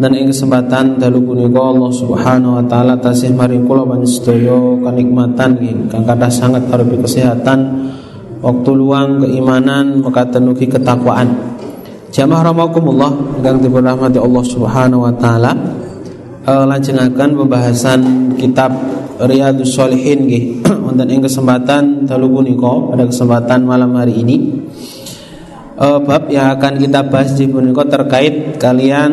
dan ing kesempatan dalu punika Allah Subhanahu wa taala tasih maring kula sedaya kenikmatan ingkang kathah sangat arupi kesehatan, waktu luang, keimanan, mekaten ugi ketakwaan. Jamaah rahimakumullah ingkang dirahmati Allah Subhanahu wa taala. Uh, lajengaken pembahasan kitab Riyadhus Shalihin nggih wonten ing kesempatan dalu punika pada kesempatan malam hari ini uh, bab yang akan kita bahas di punika terkait kalian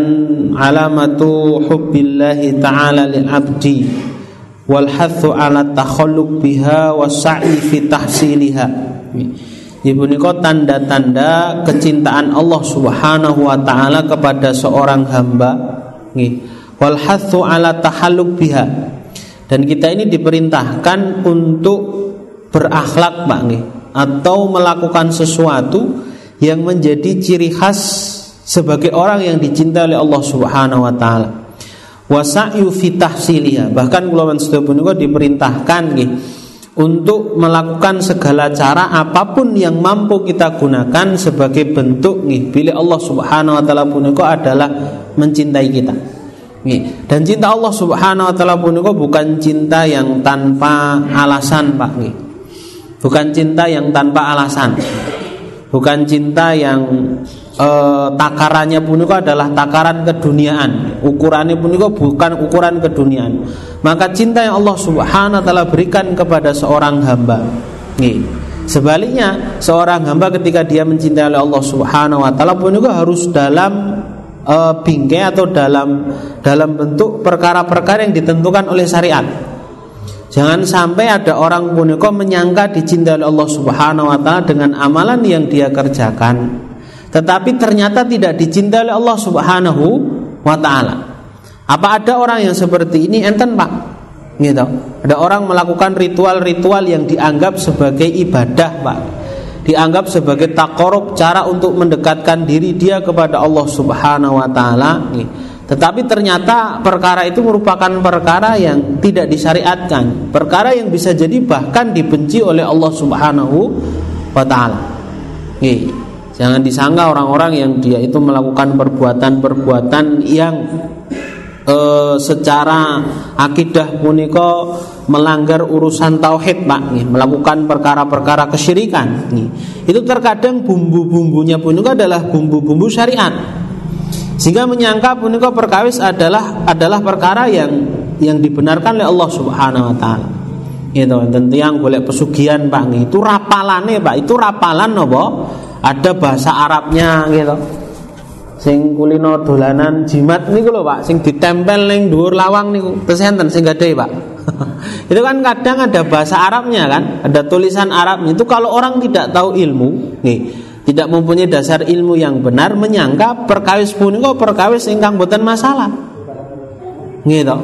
alamatu hubbillahi ta'ala lil abdi wal hathu ala takhalluq biha sa'i fi tahsiliha. Di punika tanda-tanda kecintaan Allah Subhanahu wa taala kepada seorang hamba. Nggih. Wal hathu ala tahalluk biha. Dan kita ini diperintahkan untuk berakhlak Pak nggih. Atau melakukan sesuatu yang menjadi ciri khas sebagai orang yang dicintai oleh Allah Subhanahu wa taala. Wasa'yu fi tahsiliha. Bahkan kula sedaya diperintahkan nggih untuk melakukan segala cara apa pun yang mampu kita gunakan sebagai bentuk nih bila Allah Subhanahu wa taala punika adalah mencintai kita. Nih, dan cinta Allah Subhanahu wa taala punika bukan cinta yang tanpa alasan, Pak nih. Bukan cinta yang tanpa alasan bukan cinta yang e, takarannya pun itu adalah takaran keduniaan. Ukurannya pun itu bukan ukuran keduniaan. Maka cinta yang Allah subhanahu wa ta'ala berikan kepada seorang hamba. Nih sebaliknya seorang hamba ketika dia mencintai oleh Allah subhanahu wa ta'ala pun itu harus dalam e, bingkai atau dalam dalam bentuk perkara-perkara yang ditentukan oleh syariat Jangan sampai ada orang puniko menyangka dicintai Allah Subhanahu wa taala dengan amalan yang dia kerjakan tetapi ternyata tidak dicintai Allah Subhanahu wa taala. Apa ada orang yang seperti ini enten Pak? Gitu. Ada orang melakukan ritual-ritual yang dianggap sebagai ibadah, Pak. Dianggap sebagai takorup cara untuk mendekatkan diri dia kepada Allah Subhanahu wa taala. Tetapi ternyata perkara itu merupakan perkara yang tidak disyariatkan, perkara yang bisa jadi bahkan dibenci oleh Allah Subhanahu wa taala. Jangan disangka orang-orang yang dia itu melakukan perbuatan-perbuatan yang e, secara akidah punika melanggar urusan tauhid Pak nih, melakukan perkara-perkara kesyirikan nih. Itu terkadang bumbu-bumbunya punika adalah bumbu-bumbu syariat sehingga menyangka punika perkawis adalah adalah perkara yang yang dibenarkan oleh Allah Subhanahu wa taala. Gitu, dan yang golek pesugihan Pak itu rapalane Pak, itu rapalan apa? Ada bahasa Arabnya gitu. Sing kulino dolanan jimat niku lho Pak, sing ditempel ning dhuwur lawang niku. Terus sing gede Pak. itu kan kadang ada bahasa Arabnya kan, ada tulisan Arabnya. Itu kalau orang tidak tahu ilmu, nih tidak mempunyai dasar ilmu yang benar menyangka perkawis punika perkawis ingkang boten masalah. Gitu.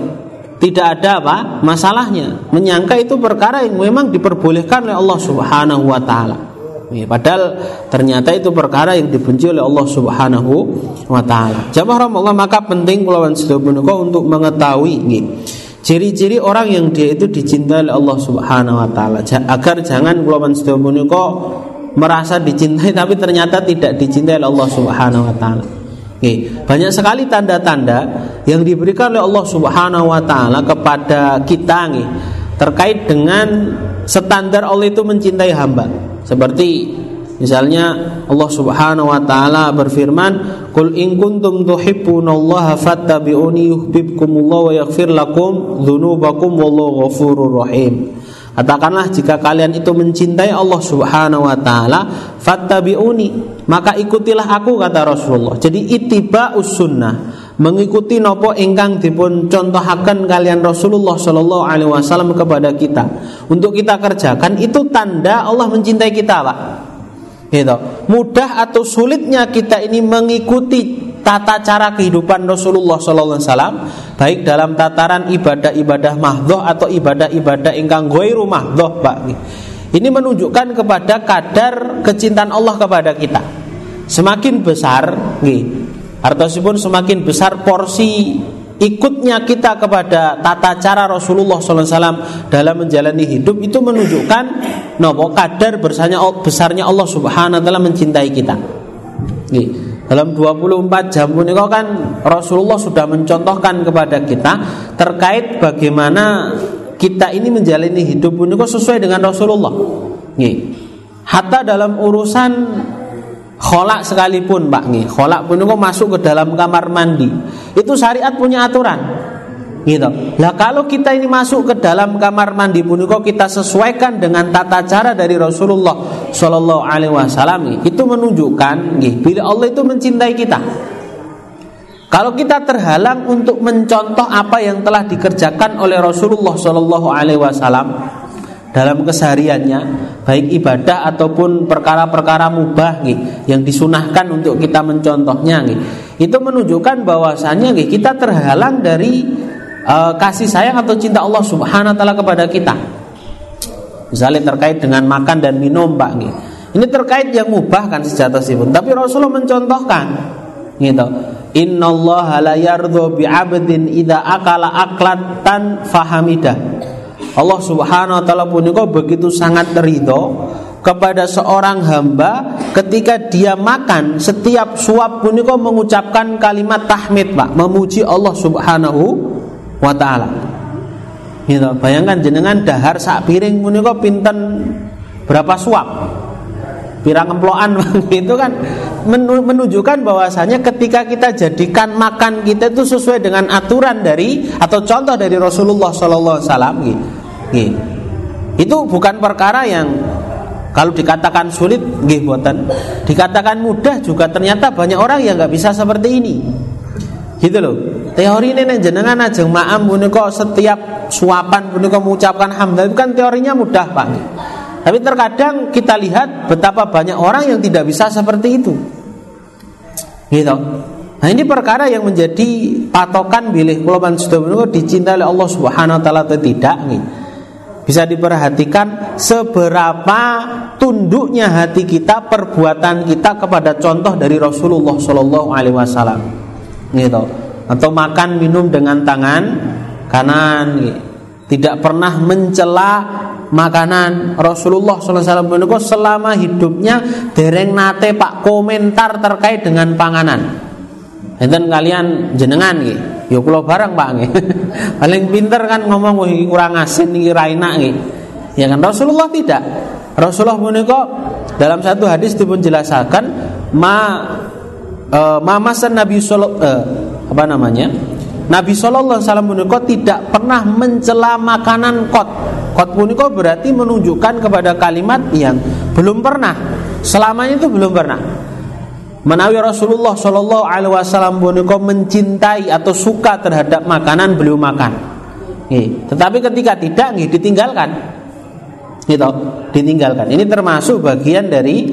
Tidak ada apa masalahnya. Menyangka itu perkara yang memang diperbolehkan oleh Allah Subhanahu wa taala. Ya, padahal ternyata itu perkara yang dibenci oleh Allah Subhanahu wa taala. Jamaah Allah maka penting kulawan sedaya untuk mengetahui ciri-ciri orang yang dia itu dicintai oleh Allah Subhanahu wa taala agar jangan kulawan sedaya merasa dicintai tapi ternyata tidak dicintai oleh Allah Subhanahu wa taala. banyak sekali tanda-tanda yang diberikan oleh Allah Subhanahu wa taala kepada kita nih, terkait dengan standar Allah itu mencintai hamba. Seperti misalnya Allah Subhanahu wa taala berfirman, "Qul in kuntum tuhibbunallaha fattabi'uni yuhibbukumullah wa yaghfir lakum dzunubakum wallahu ghafurur rahim." Katakanlah jika kalian itu mencintai Allah Subhanahu wa taala, fattabi'uni, maka ikutilah aku kata Rasulullah. Jadi ittiba sunnah, mengikuti nopo ingkang dipun contohaken kalian Rasulullah Shallallahu alaihi wasallam kepada kita untuk kita kerjakan itu tanda Allah mencintai kita, Pak. Gitu. Mudah atau sulitnya kita ini mengikuti tata cara kehidupan Rasulullah SAW baik dalam tataran ibadah-ibadah mahdoh atau ibadah-ibadah ingkang ghairu mahdoh Pak. Ini menunjukkan kepada kadar kecintaan Allah kepada kita. Semakin besar, nih, artosipun semakin besar porsi ikutnya kita kepada tata cara Rasulullah SAW dalam menjalani hidup itu menunjukkan nopo kadar besarnya besarnya Allah Subhanahu Wa Taala mencintai kita. Nih. Dalam 24 jam punika kan Rasulullah sudah mencontohkan kepada kita terkait bagaimana kita ini menjalani hidup punika sesuai dengan Rasulullah. Nih. Hatta dalam urusan kholak sekalipun Pak nih, kholak punika masuk ke dalam kamar mandi. Itu syariat punya aturan gitu. Lah kalau kita ini masuk ke dalam kamar mandi punika kita sesuaikan dengan tata cara dari Rasulullah Shallallahu Alaihi Wasallam itu menunjukkan gitu, bila Allah itu mencintai kita. Kalau kita terhalang untuk mencontoh apa yang telah dikerjakan oleh Rasulullah Shallallahu Alaihi Wasallam dalam kesehariannya, baik ibadah ataupun perkara-perkara mubah nih, yang disunahkan untuk kita mencontohnya nih, itu menunjukkan bahwasannya nih, kita terhalang dari uh, kasih sayang atau cinta Allah Subhanahu wa taala kepada kita. Misalnya terkait dengan makan dan minum, Pak nih. Ini terkait yang mubah kan pun. Tapi Rasulullah mencontohkan gitu. Innallaha la yardhu bi 'abdin idza akala aklatan fahamidah. Allah Subhanahu wa taala punika begitu sangat ridho kepada seorang hamba ketika dia makan setiap suap punika mengucapkan kalimat tahmid Pak, memuji Allah Subhanahu wa taala. Gitu. Bayangkan jenengan dahar sak piring menika pinten berapa suap? Pirang emploan itu kan menunjukkan bahwasanya ketika kita jadikan makan kita itu sesuai dengan aturan dari atau contoh dari Rasulullah sallallahu alaihi wasallam gitu. Itu bukan perkara yang kalau dikatakan sulit nggih boten, dikatakan mudah juga ternyata banyak orang yang nggak bisa seperti ini. Gitu loh. Teori ini jenengan ajeng ma'am kok setiap suapan kok mengucapkan itu kan teorinya mudah Pak. Tapi terkadang kita lihat betapa banyak orang yang tidak bisa seperti itu. Gitu. Nah ini perkara yang menjadi patokan bilih kula panjenengan dicintai oleh Allah Subhanahu wa taala atau tidak nih. Bisa diperhatikan seberapa tunduknya hati kita, perbuatan kita kepada contoh dari Rasulullah Shallallahu alaihi wasallam gitu atau makan minum dengan tangan kanan. Tidak pernah mencela makanan. Rasulullah SAW selama hidupnya dereng nate pak komentar terkait dengan panganan. Enten kalian jenengan gitu ya kula barang Pak nggih. Paling pinter kan ngomong wah kurang asin iki ra enak Ya kan? Rasulullah tidak. Rasulullah menika dalam satu hadis dipun jelasaken ma uh, mamasan Nabi Sallallahu uh, apa namanya? Nabi Shallallahu Alaihi Wasallam tidak pernah mencela makanan kot. Kot puniko berarti menunjukkan kepada kalimat yang belum pernah. Selamanya itu belum pernah. Menawi Rasulullah Shallallahu Alaihi Wasallam puniko mencintai atau suka terhadap makanan beliau makan. Nih, tetapi ketika tidak, nih, ditinggalkan. Gitu, ditinggalkan. Ini termasuk bagian dari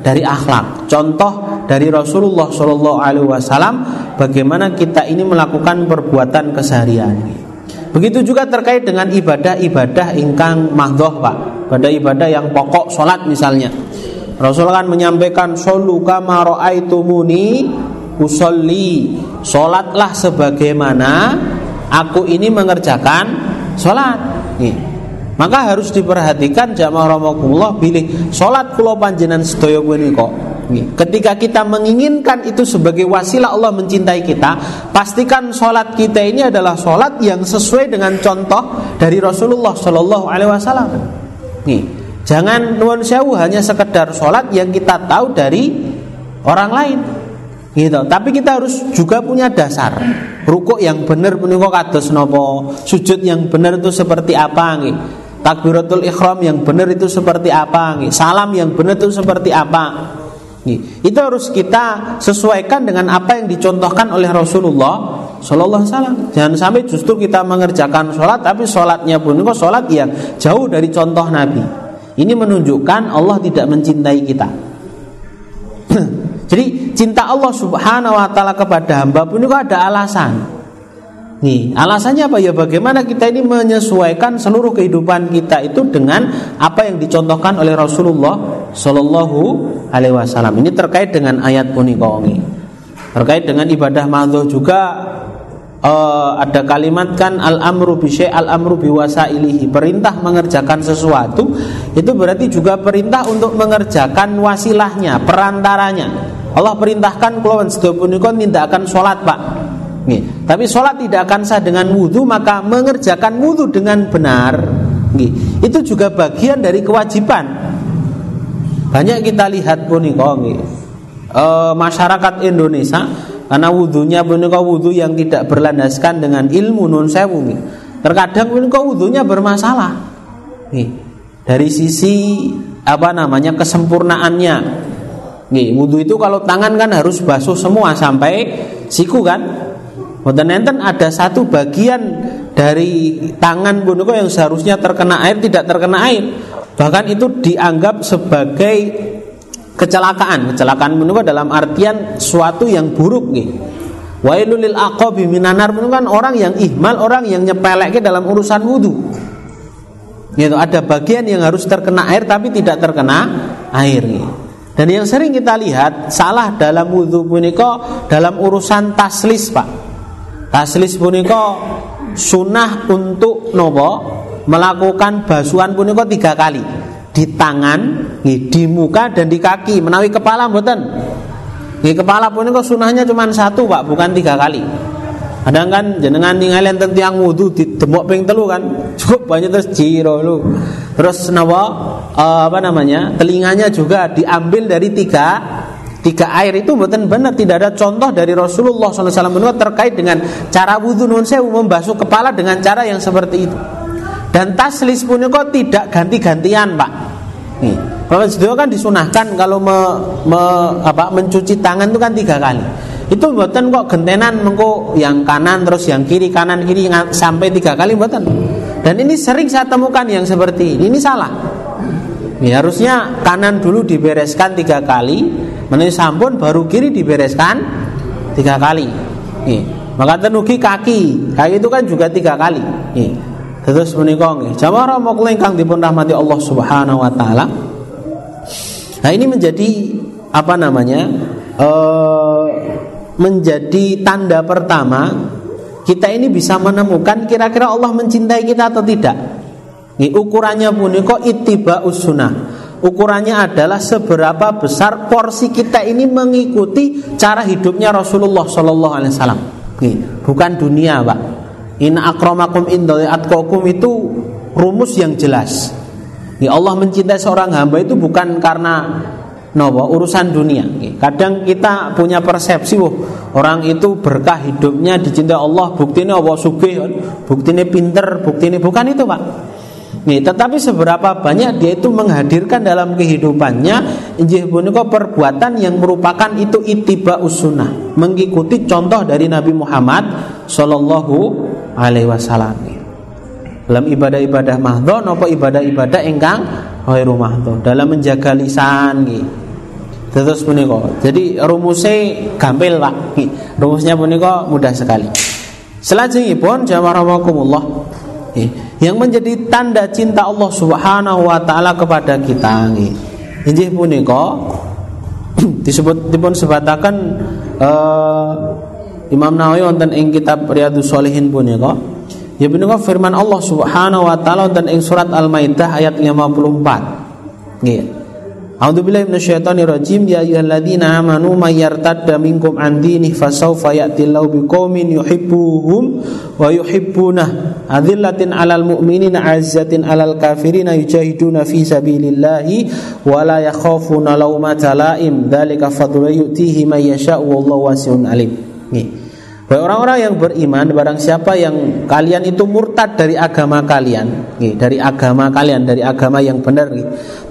dari akhlak. Contoh dari Rasulullah Shallallahu Alaihi Wasallam bagaimana kita ini melakukan perbuatan keseharian. Begitu juga terkait dengan ibadah-ibadah ingkang mahdoh pak, pada ibadah yang pokok sholat misalnya. Rasulullah kan menyampaikan solu kama ro'aitumuni usolli Sholatlah sebagaimana aku ini mengerjakan sholat Nih. Maka harus diperhatikan jamaah rahimakumullah pilih salat kula panjenengan sedaya punika. Ketika kita menginginkan itu sebagai wasilah Allah mencintai kita, pastikan sholat kita ini adalah sholat yang sesuai dengan contoh dari Rasulullah Shallallahu Alaihi Wasallam. Nih, jangan nuan sewu hanya sekedar sholat yang kita tahu dari orang lain gitu. Tapi kita harus juga punya dasar. Rukuk yang benar punika kados nopo, sujud yang benar itu seperti apa nih takbiratul ikhram yang benar itu seperti apa salam yang benar itu seperti apa itu harus kita sesuaikan dengan apa yang dicontohkan oleh Rasulullah Shallallahu Alaihi Wasallam. Jangan sampai justru kita mengerjakan sholat, tapi sholatnya pun kok sholat yang jauh dari contoh Nabi. Ini menunjukkan Allah tidak mencintai kita. Jadi cinta Allah Subhanahu Wa Taala kepada hamba pun itu ada alasan. Nih, alasannya apa ya? Bagaimana kita ini menyesuaikan seluruh kehidupan kita itu dengan apa yang dicontohkan oleh Rasulullah Shallallahu Alaihi Wasallam. Ini terkait dengan ayat punikoongi. Terkait dengan ibadah madhu juga uh, ada kalimat kan al amru bi al amru bi wasailihi. Perintah mengerjakan sesuatu itu berarti juga perintah untuk mengerjakan wasilahnya, perantaranya. Allah perintahkan kula sedaya punika nindakaken salat, Pak. Nggih. Tapi salat tidak akan sah dengan wudhu maka mengerjakan wudhu dengan benar nggih. Itu juga bagian dari kewajiban. Banyak kita lihat punika nggih. E, masyarakat Indonesia karena wudhunya punika wudhu yang tidak berlandaskan dengan ilmu nun sewu nggih. Terkadang punika wudhunya bermasalah. Nggih. Dari sisi apa namanya kesempurnaannya Nih, wudhu itu kalau tangan kan harus basuh semua sampai siku kan. Mboten enten ada satu bagian dari tangan punika yang seharusnya terkena air tidak terkena air. Bahkan itu dianggap sebagai kecelakaan. Kecelakaan punika dalam artian suatu yang buruk nih. Wailul lil aqabi minanar kan orang yang ihmal, orang yang nyepelek dalam urusan wudhu. Gitu, ada bagian yang harus terkena air tapi tidak terkena air. Gitu. Dan yang sering kita lihat salah dalam wudhu puniko dalam urusan taslis pak. Taslis puniko sunnah untuk nopo melakukan basuhan puniko tiga kali di tangan, di muka dan di kaki menawi kepala mboten. Di kepala puniko sunnahnya cuma satu pak, bukan tiga kali. Kadang kan jenengan ningali enten tiang wudu demok ping telu kan. Cukup banyak terus jiro lu. Terus napa uh, apa namanya? Telinganya juga diambil dari tiga tiga air itu betul benar tidak ada contoh dari Rasulullah SAW terkait dengan cara wudhu nun sewu membasuh kepala dengan cara yang seperti itu. Dan taslis kok tidak ganti-gantian pak. Nih, kalau sedih kan disunahkan kalau me, me, apa, mencuci tangan itu kan tiga kali. Itu buatan kok gentenan mengko yang kanan terus yang kiri kanan kiri sampai tiga kali buatan. Dan ini sering saya temukan yang seperti ini. Ini salah. Ya, harusnya kanan dulu dibereskan tiga kali, menuju sampun baru kiri dibereskan tiga kali. Nih. Maka tenugi kaki, kaki itu kan juga tiga kali. Nih. Terus menikah nggih. Jamaah kula ingkang dipun rahmati Allah Subhanahu wa taala. Nah, ini menjadi apa namanya? Uh, menjadi tanda pertama kita ini bisa menemukan kira-kira Allah mencintai kita atau tidak. Ini ukurannya kok itiba sunnah. Ukurannya adalah seberapa besar porsi kita ini mengikuti cara hidupnya Rasulullah Shallallahu Alaihi Wasallam. Bukan dunia, pak. In akromakum atkokum itu rumus yang jelas. Ini Allah mencintai seorang hamba itu bukan karena nopo urusan dunia. Kadang kita punya persepsi, wah orang itu berkah hidupnya dicintai Allah, bukti ini Allah sugih, ini pinter, bukti ini bukan itu pak. Nih, tetapi seberapa banyak dia itu menghadirkan dalam kehidupannya injih punika perbuatan yang merupakan itu itiba usuna mengikuti contoh dari Nabi Muhammad Shallallahu alaihi wasallam. Dalam ibadah-ibadah mahdho nopo ibadah-ibadah engkang khairu mahdho dalam menjaga lisan gitu. Terus puniko. Jadi rumusnya gampil Pak. Rumusnya puniko mudah sekali. Selanjutnya pun jamaah rahimakumullah. Yang menjadi tanda cinta Allah Subhanahu wa taala kepada kita nggih. Injih punika disebut dipun sebataken uh, Imam Nawawi wonten ing kitab Riyadhus Shalihin punika Ya bener firman Allah Subhanahu wa taala dan ing surat Al-Maidah ayat 54. Nggih. A'udzu billahi minasyaitonir rajim ya ayyuhalladzina amanu may yartadda minkum an dinih fasawfa ya'tillahu biqaumin yuhibbuhum wa yuhibbunah adillatin 'alal mu'minina 'azzatin 'alal kafirina yujahiduna fi sabilillahi wa la yakhafuna lawmata la'im dzalika fadlu yu'tihi may yasha'u wallahu wasi'un alim. Nggih. Orang-orang yang beriman barang siapa yang kalian itu murtad dari agama kalian, nih, dari agama kalian, dari agama yang benar,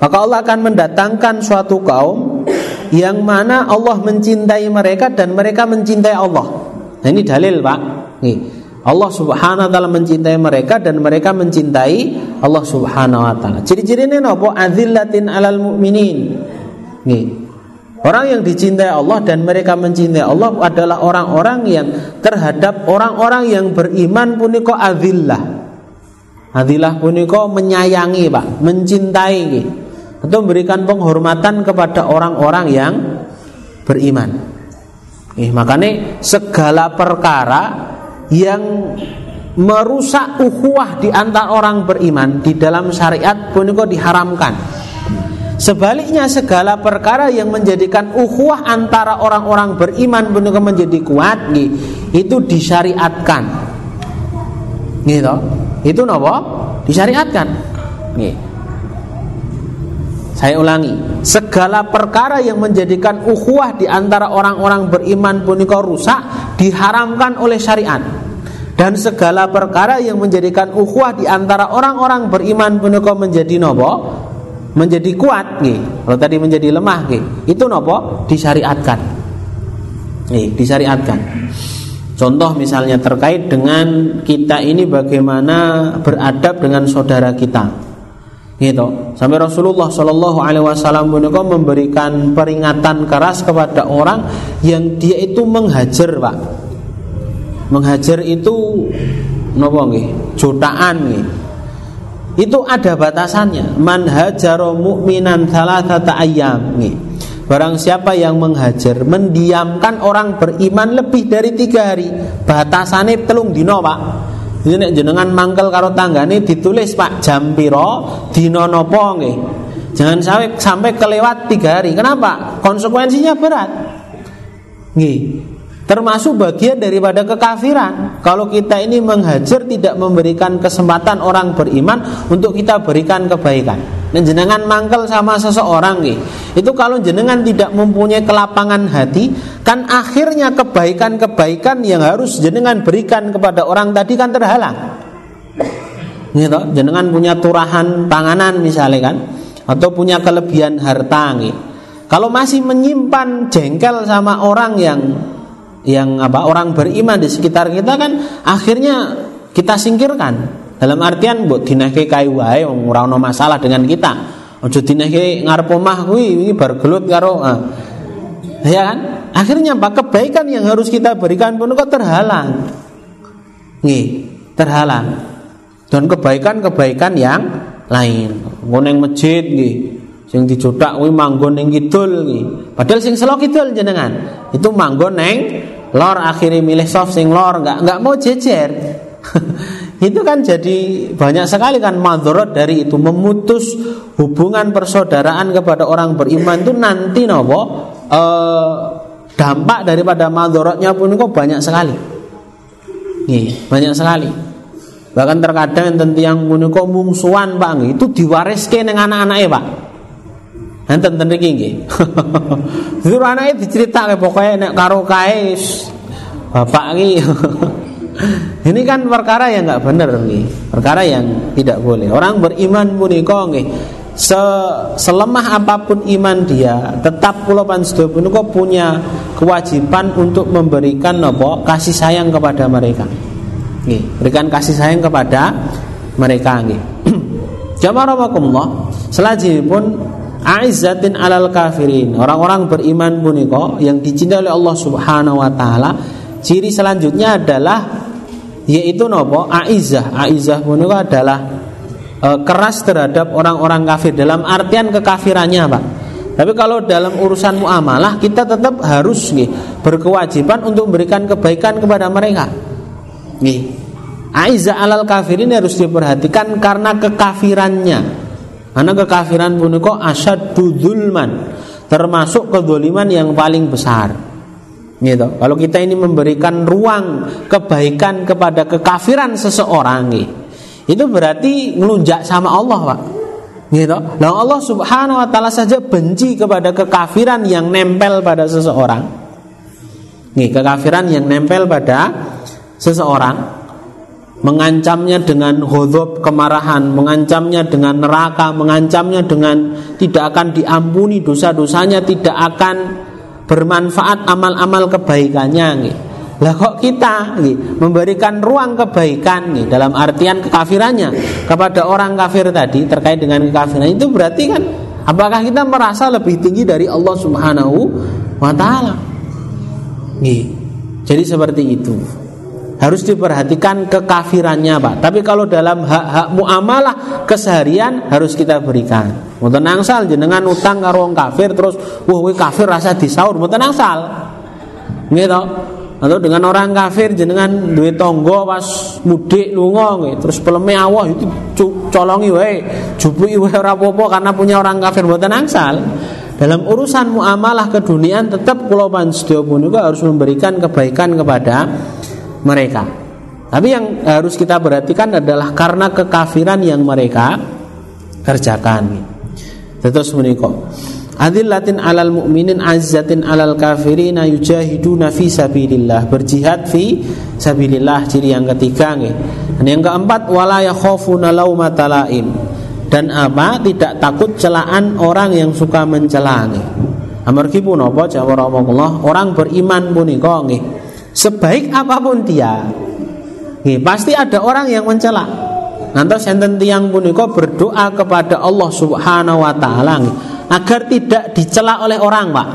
maka Allah akan mendatangkan suatu kaum yang mana Allah mencintai mereka dan mereka mencintai Allah. Nah, ini dalil, Pak. Nih, Allah Subhanahu wa taala mencintai mereka dan mereka mencintai Allah Subhanahu wa taala. Ciri-cirinya napa? Azillatin alal mu'minin. Nih, Orang yang dicintai Allah dan mereka mencintai Allah adalah orang-orang yang terhadap orang-orang yang beriman puniko adillah. Adillah puniko menyayangi pak, mencintai atau memberikan penghormatan kepada orang-orang yang beriman. Eh, makanya segala perkara yang merusak ukhuwah di antara orang beriman di dalam syariat puniko diharamkan. Sebaliknya segala perkara yang menjadikan ukhuwah antara orang-orang beriman benar menjadi kuat nggih, itu disyariatkan. Gitu. Itu nopo? Disyariatkan. Nggih. Saya ulangi, segala perkara yang menjadikan ukhuwah di antara orang-orang beriman punika rusak diharamkan oleh syariat. Dan segala perkara yang menjadikan ukhuwah di antara orang-orang beriman punika menjadi nopo? Menjadi kuat nih. Kalau tadi menjadi lemah nih. Itu nopo? Disyariatkan. Nih, disyariatkan. Contoh misalnya terkait dengan kita ini bagaimana beradab dengan saudara kita gitu sampai Rasulullah Shallallahu Alaihi Wasallam memberikan peringatan keras kepada orang yang dia itu menghajar pak menghajar itu nopo nggih jutaan nggih itu ada batasannya man hajaro mu'minan thalathata ayyam Barang siapa yang menghajar Mendiamkan orang beriman lebih dari tiga hari Batasannya telung dino pak nek jenengan mangkel karo tanggane ditulis Pak jam piro dina napa nggih. Jangan sampai kelewat tiga hari. Kenapa? Konsekuensinya berat. Nggih. Termasuk bagian daripada kekafiran. Kalau kita ini menghajar tidak memberikan kesempatan orang beriman untuk kita berikan kebaikan. Dan jenengan mangkel sama seseorang nih. Itu kalau jenengan tidak mempunyai kelapangan hati, kan akhirnya kebaikan-kebaikan yang harus jenengan berikan kepada orang tadi kan terhalang. Gitu, jenengan punya turahan panganan misalnya kan, atau punya kelebihan harta nih. Kalau masih menyimpan jengkel sama orang yang yang apa orang beriman di sekitar kita kan akhirnya kita singkirkan dalam artian buat dinahke kayu wae ora ono masalah dengan kita. Ojo dinahke ngarep omah kuwi iki bar gelut karo ah. Ya kan? Akhirnya apa kebaikan yang harus kita berikan pun kok terhalang. Nih, terhalang. Dan kebaikan-kebaikan yang lain. Ngoneng masjid nggih. Sing dijodak kuwi manggon ning kidul. Padahal sing selok kidul jenengan. Itu manggon neng lor akhirnya milih soft sing lor nggak nggak mau jejer. itu kan jadi banyak sekali kan madorot dari itu. Memutus hubungan persaudaraan kepada orang beriman itu nanti nopo e, dampak daripada madorotnya pun kok banyak sekali. Nih banyak sekali. Bahkan terkadang enten yang punika mungsuan pak. Itu diwariskan dengan anak-anaknya pak enten ten iki nggih itu anaknya diceritakan pokoknya nek karo kae bapak iki Ini kan perkara yang nggak benar nih, perkara yang tidak boleh. Orang beriman punika nggih se selemah apa pun iman dia, tetap pulau pansedo punika punya kewajiban untuk memberikan nopo kasih sayang kepada mereka. Nih, berikan kasih sayang kepada mereka nggih. Jamaah pun aizzatin alal kafirin. Orang-orang beriman punika yang dicintai oleh Allah Subhanahu wa taala Ciri selanjutnya adalah yaitu nopo aizah. Aizah menika adalah e, keras terhadap orang-orang kafir. Dalam artian kekafirannya pak. Tapi kalau dalam urusan muamalah kita tetap harus nih berkewajiban untuk memberikan kebaikan kepada mereka. Nih aizah alal kafir ini harus diperhatikan karena kekafirannya karena kekafiran puniko asad dzulman termasuk kedoliman yang paling besar Gitu. Kalau kita ini memberikan ruang kebaikan kepada kekafiran seseorang, gitu, itu berarti ngelunjak sama Allah, Pak. Gitu. Nah Allah Subhanahu wa taala saja benci kepada kekafiran yang nempel pada seseorang. Nih, kekafiran yang nempel pada seseorang mengancamnya dengan hodop kemarahan, mengancamnya dengan neraka, mengancamnya dengan tidak akan diampuni dosa-dosanya, tidak akan bermanfaat amal-amal kebaikannya. Lah kok kita memberikan ruang kebaikan dalam artian kekafirannya kepada orang kafir tadi terkait dengan kekafiran itu berarti kan apakah kita merasa lebih tinggi dari Allah Subhanahu wa taala? Jadi seperti itu harus diperhatikan kekafirannya Pak. Tapi kalau dalam hak-hak muamalah keseharian harus kita berikan. Mboten angsal jenengan utang karo wong kafir terus wah kafir rasa disaur. Mboten angsal. Gitu atau dengan orang kafir jenengan duwe tonggo pas mudik lunga nggih terus peleme awah itu colongi wae jupuki wae ora apa karena punya orang kafir. Mboten angsal. Dalam urusan muamalah keduniaan tetap kula panjenengan punika harus memberikan kebaikan kepada mereka. Tapi yang harus kita perhatikan adalah karena kekafiran yang mereka kerjakan. Terus menikah. Adillatin alal mu'minin azzatin alal kafirina yujahiduna fi sabilillah. Berjihad fi sabilillah. Ciri yang ketiga nih. Dan yang keempat wala yakhafuna laumata laim dan apa? Tidak takut celaan orang yang suka mencela nih. Amargi pun apa? Jawab Allah orang beriman punika nggih sebaik apa pun dia nih, pasti ada orang yang mencela. Nanti enten tiang punika berdoa kepada Allah Subhanahu wa taala agar tidak dicela oleh orang pak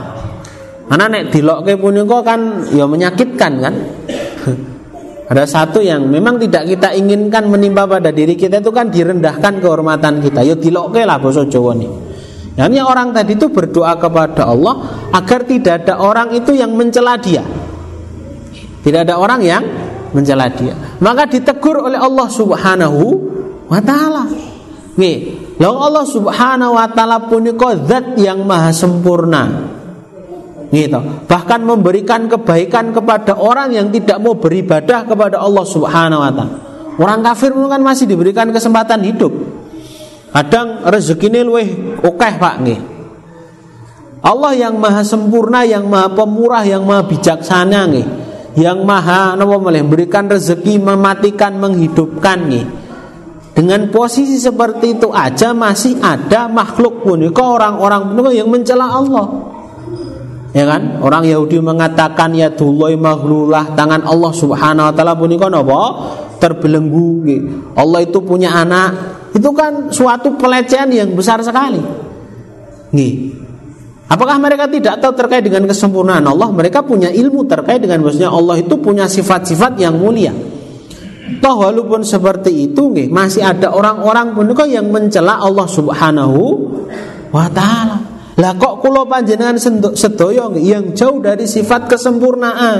karena nek dilokke punika kan ya menyakitkan kan ada satu yang memang tidak kita inginkan menimpa pada diri kita itu kan direndahkan kehormatan kita ya dilokke lah bosok Jawa nih Yani orang tadi itu berdoa kepada Allah agar tidak ada orang itu yang mencela dia. Tidak ada orang yang mencela dia. Maka ditegur oleh Allah Subhanahu wa taala. Lalu Allah Subhanahu wa taala punika zat yang maha sempurna. Gitu. Bahkan memberikan kebaikan kepada orang yang tidak mau beribadah kepada Allah Subhanahu wa taala. Orang kafir kan masih diberikan kesempatan hidup. Kadang rezekinya luwih okeh Pak nih. Allah yang maha sempurna, yang maha pemurah, yang maha bijaksana nih. Yang maha napa memberikan rezeki, mematikan, menghidupkan nih dengan posisi seperti itu aja masih ada makhluk pun kok orang-orang yang mencela Allah. Ya kan? Orang Yahudi mengatakan ya duloi maghlulah tangan Allah Subhanahu wa taala punika napa? Terbelenggu. Allah itu punya anak. Itu kan suatu pelecehan yang besar sekali. Nih. Apakah mereka tidak tahu terkait dengan kesempurnaan Allah? Mereka punya ilmu terkait dengan maksudnya Allah itu punya sifat-sifat yang mulia. Toh walaupun seperti itu nih, masih ada orang-orang kok yang mencela Allah Subhanahu wa taala. Lah kok kula panjenengan sedoyo yang jauh dari sifat kesempurnaan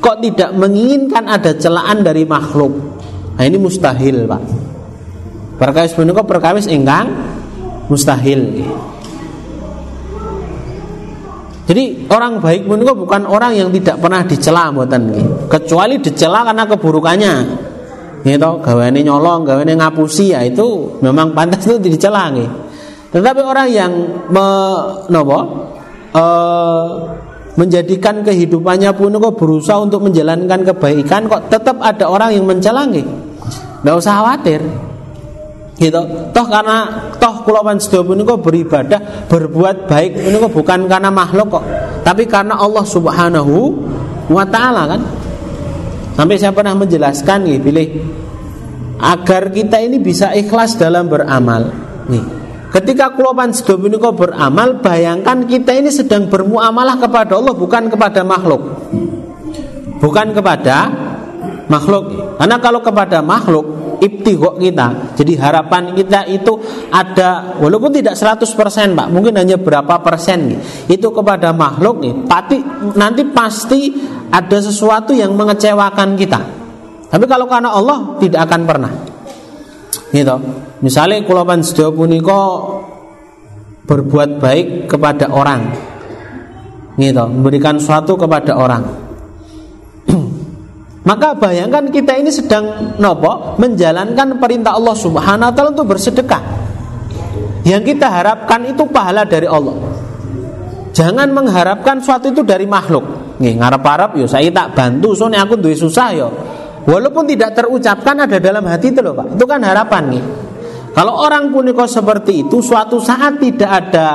kok tidak menginginkan ada celaan dari makhluk. Nah ini mustahil, Pak. Perkawis punika perkawis ingkang mustahil. Jadi orang baik punika bukan orang yang tidak pernah dicela mboten Kecuali dicela karena keburukannya. Gitu gawane nyolong gawane ngapusi ya itu memang pantas itu dicela tetapi orang yang me, nopo, e, menjadikan kehidupannya pun kok berusaha untuk menjalankan kebaikan kok tetap ada orang yang mencela nggak usah khawatir gitu toh karena toh kula panjenengan kok beribadah berbuat baik ini kok bukan karena makhluk kok tapi karena Allah Subhanahu wa taala kan Sampai saya pernah menjelaskan nih, pilih agar kita ini bisa ikhlas dalam beramal. Nih, ketika kulopan sedominiko beramal, bayangkan kita ini sedang bermuamalah kepada Allah bukan kepada makhluk. Bukan kepada makhluk. Karena kalau kepada makhluk ibtighok kita. Jadi harapan kita itu ada walaupun tidak 100% Pak, mungkin hanya berapa persen nih. Itu kepada makhluk nih. Pasti nanti pasti ada sesuatu yang mengecewakan kita. Tapi kalau karena Allah tidak akan pernah. Gitu. Misalnya kalau sedaya punika berbuat baik kepada orang. Gitu, memberikan sesuatu kepada orang maka bayangkan kita ini sedang nopo menjalankan perintah Allah Subhanahu wa taala untuk bersedekah. Yang kita harapkan itu pahala dari Allah. Jangan mengharapkan suatu itu dari makhluk. Nih ngarep-arep yo saya tak bantu soalnya aku duwe susah yo. Walaupun tidak terucapkan ada dalam hati itu loh Pak. Itu kan harapan nih. Kalau orang puniko seperti itu suatu saat tidak ada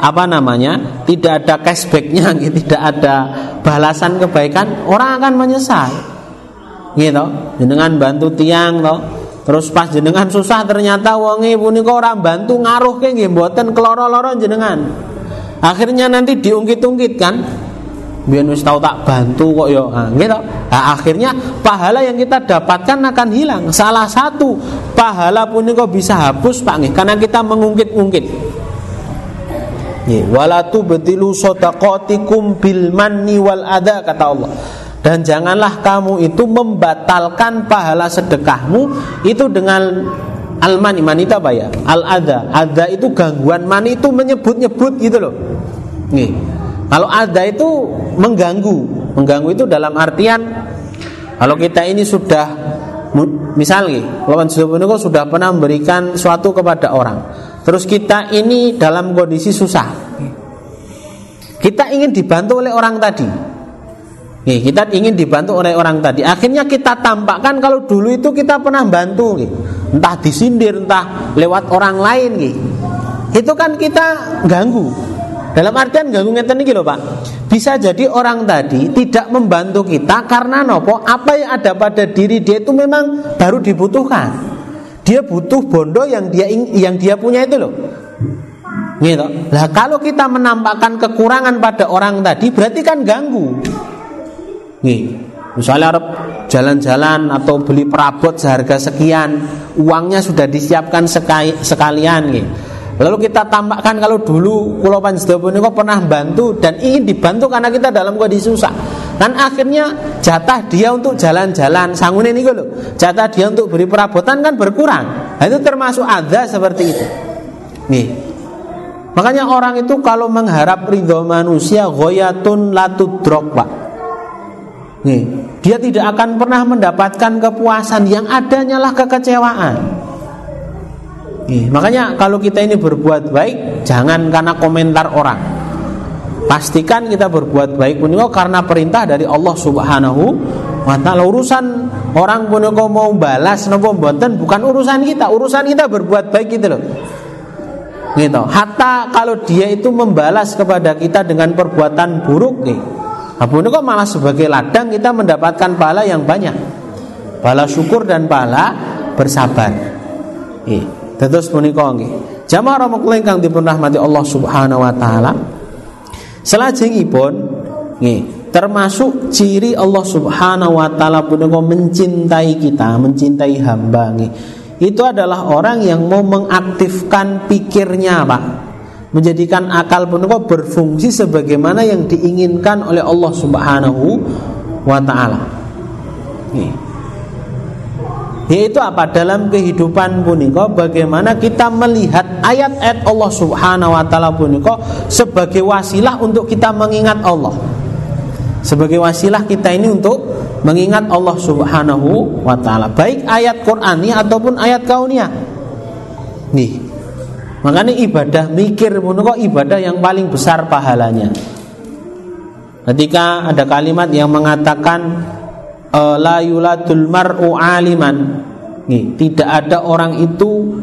apa namanya tidak ada cashbacknya tidak ada balasan kebaikan orang akan menyesal gitu. Jenengan bantu tiang toh. Terus pas jenengan susah ternyata wonge punika ora bantu ngaruh ke nggih mboten keloro-loro jenengan. Akhirnya nanti diungkit-ungkit kan. Biar wis tahu tak bantu kok yo. Nah, gitu nah, akhirnya pahala yang kita dapatkan akan hilang. Salah satu pahala pun kok bisa hapus pak nih karena kita mengungkit-ungkit. Walatu betilu sodakotikum bil wal ada kata Allah. Dan janganlah kamu itu membatalkan pahala sedekahmu itu dengan al mani itu apa ya? Al ada ada itu gangguan. Mani itu menyebut-nyebut gitu loh. Nih. Kalau ada itu mengganggu. Mengganggu itu dalam artian kalau kita ini sudah misalnya lawan sudah pernah memberikan suatu kepada orang. Terus kita ini dalam kondisi susah. Kita ingin dibantu oleh orang tadi Nih, kita ingin dibantu oleh orang tadi. Akhirnya kita tampakkan kalau dulu itu kita pernah bantu, nih. entah disindir, entah lewat orang lain, nih. Itu kan kita ganggu. Dalam artian ganggu ngeten nih loh Pak. Bisa jadi orang tadi tidak membantu kita karena nopo apa yang ada pada diri dia itu memang baru dibutuhkan. Dia butuh bondo yang dia yang dia punya itu loh. Gitu. Nah kalau kita menampakkan kekurangan pada orang tadi berarti kan ganggu. Nih, misalnya Arab jalan-jalan atau beli perabot seharga sekian, uangnya sudah disiapkan sekalian nih. Lalu kita tampakkan kalau dulu Pulau Panjenengan kok pernah bantu dan ingin dibantu karena kita dalam kondisi susah. Dan akhirnya jatah dia untuk jalan-jalan sangun ini loh. Jatah dia untuk beri perabotan kan berkurang. Nah, itu termasuk ada seperti itu. Nih. Makanya orang itu kalau mengharap ridho manusia goyatun latudrok pak Nih, dia tidak akan pernah mendapatkan kepuasan yang adanya lah kekecewaan. Nih, makanya kalau kita ini berbuat baik, jangan karena komentar orang. Pastikan kita berbuat baik puniko karena perintah dari Allah Subhanahu wa taala. Urusan orang puniko mau balas nopo mboten bukan urusan kita, urusan kita berbuat baik gitu loh. Gitu. Hatta kalau dia itu membalas kepada kita dengan perbuatan buruk nih Abu ini kok malah sebagai ladang kita mendapatkan pahala yang banyak. Pahala syukur dan pahala bersabar. Eh, terus punika nggih. Jamaah rahmatullahi kang dipun rahmati Allah Subhanahu wa taala. Selajengipun nggih, termasuk ciri Allah Subhanahu wa taala punika mencintai kita, mencintai hamba nggih. Itu adalah orang yang mau mengaktifkan pikirnya, Pak menjadikan akal punika berfungsi sebagaimana yang diinginkan oleh Allah Subhanahu wa taala. Yaitu apa dalam kehidupan punika bagaimana kita melihat ayat-ayat Allah Subhanahu wa taala punika sebagai wasilah untuk kita mengingat Allah. Sebagai wasilah kita ini untuk mengingat Allah Subhanahu wa taala, baik ayat Qur'ani ataupun ayat kauniyah. Nih, Makanya ibadah mikir kok ibadah yang paling besar pahalanya. Ketika ada kalimat yang mengatakan e, la yuladul mar'u aliman. Nih, tidak ada orang itu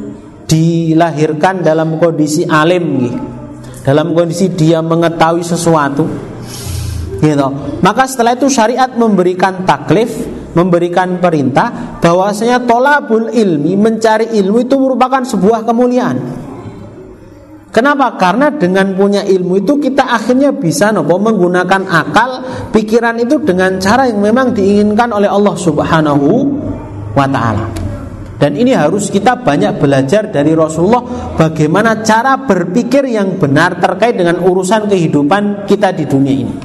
dilahirkan dalam kondisi alim nih. Dalam kondisi dia mengetahui sesuatu. Gitu. Maka setelah itu syariat memberikan taklif, memberikan perintah bahwasanya tolabul ilmi, mencari ilmu itu merupakan sebuah kemuliaan. Kenapa? Karena dengan punya ilmu itu kita akhirnya bisa nopo menggunakan akal, pikiran itu dengan cara yang memang diinginkan oleh Allah Subhanahu wa taala. Dan ini harus kita banyak belajar dari Rasulullah bagaimana cara berpikir yang benar terkait dengan urusan kehidupan kita di dunia ini.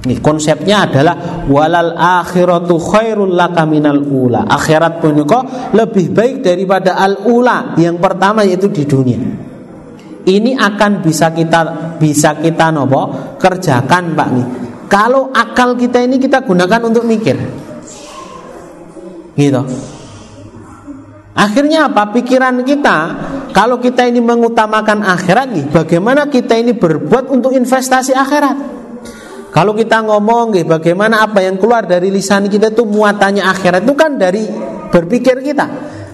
Ini konsepnya adalah walal akhiratu khairul laka minal ula. Akhirat pun lebih baik daripada al ula yang pertama yaitu di dunia ini akan bisa kita bisa kita nopo kerjakan pak nih kalau akal kita ini kita gunakan untuk mikir. Gitu. Akhirnya apa? Pikiran kita kalau kita ini mengutamakan akhirat nih bagaimana kita ini berbuat untuk investasi akhirat? Kalau kita ngomong nih bagaimana apa yang keluar dari lisan kita itu muatannya akhirat itu kan dari berpikir kita.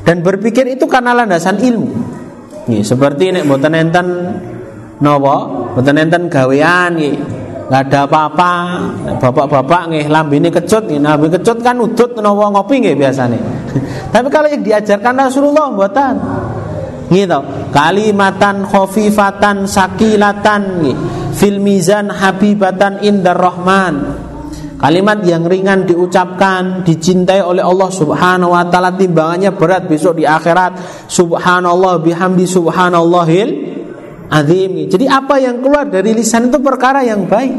Dan berpikir itu karena landasan ilmu Nggih, seperti nek mboten enten napa? Mboten enten gawean nggih. Enggak ada apa-apa. Bapak-bapak nggih lambene kecut nggih, lambe kecut kan udut napa ngopi nggih biasane. Tapi kalau yang diajarkan Rasulullah mboten. Gitu. Kalimatan khafifatan sakilatan nggih. Fil mizan habibatan indar rahman Kalimat yang ringan diucapkan, dicintai oleh Allah Subhanahu wa taala timbangannya berat besok di akhirat. Subhanallah bihamdi subhanallahil azim. Jadi apa yang keluar dari lisan itu perkara yang baik.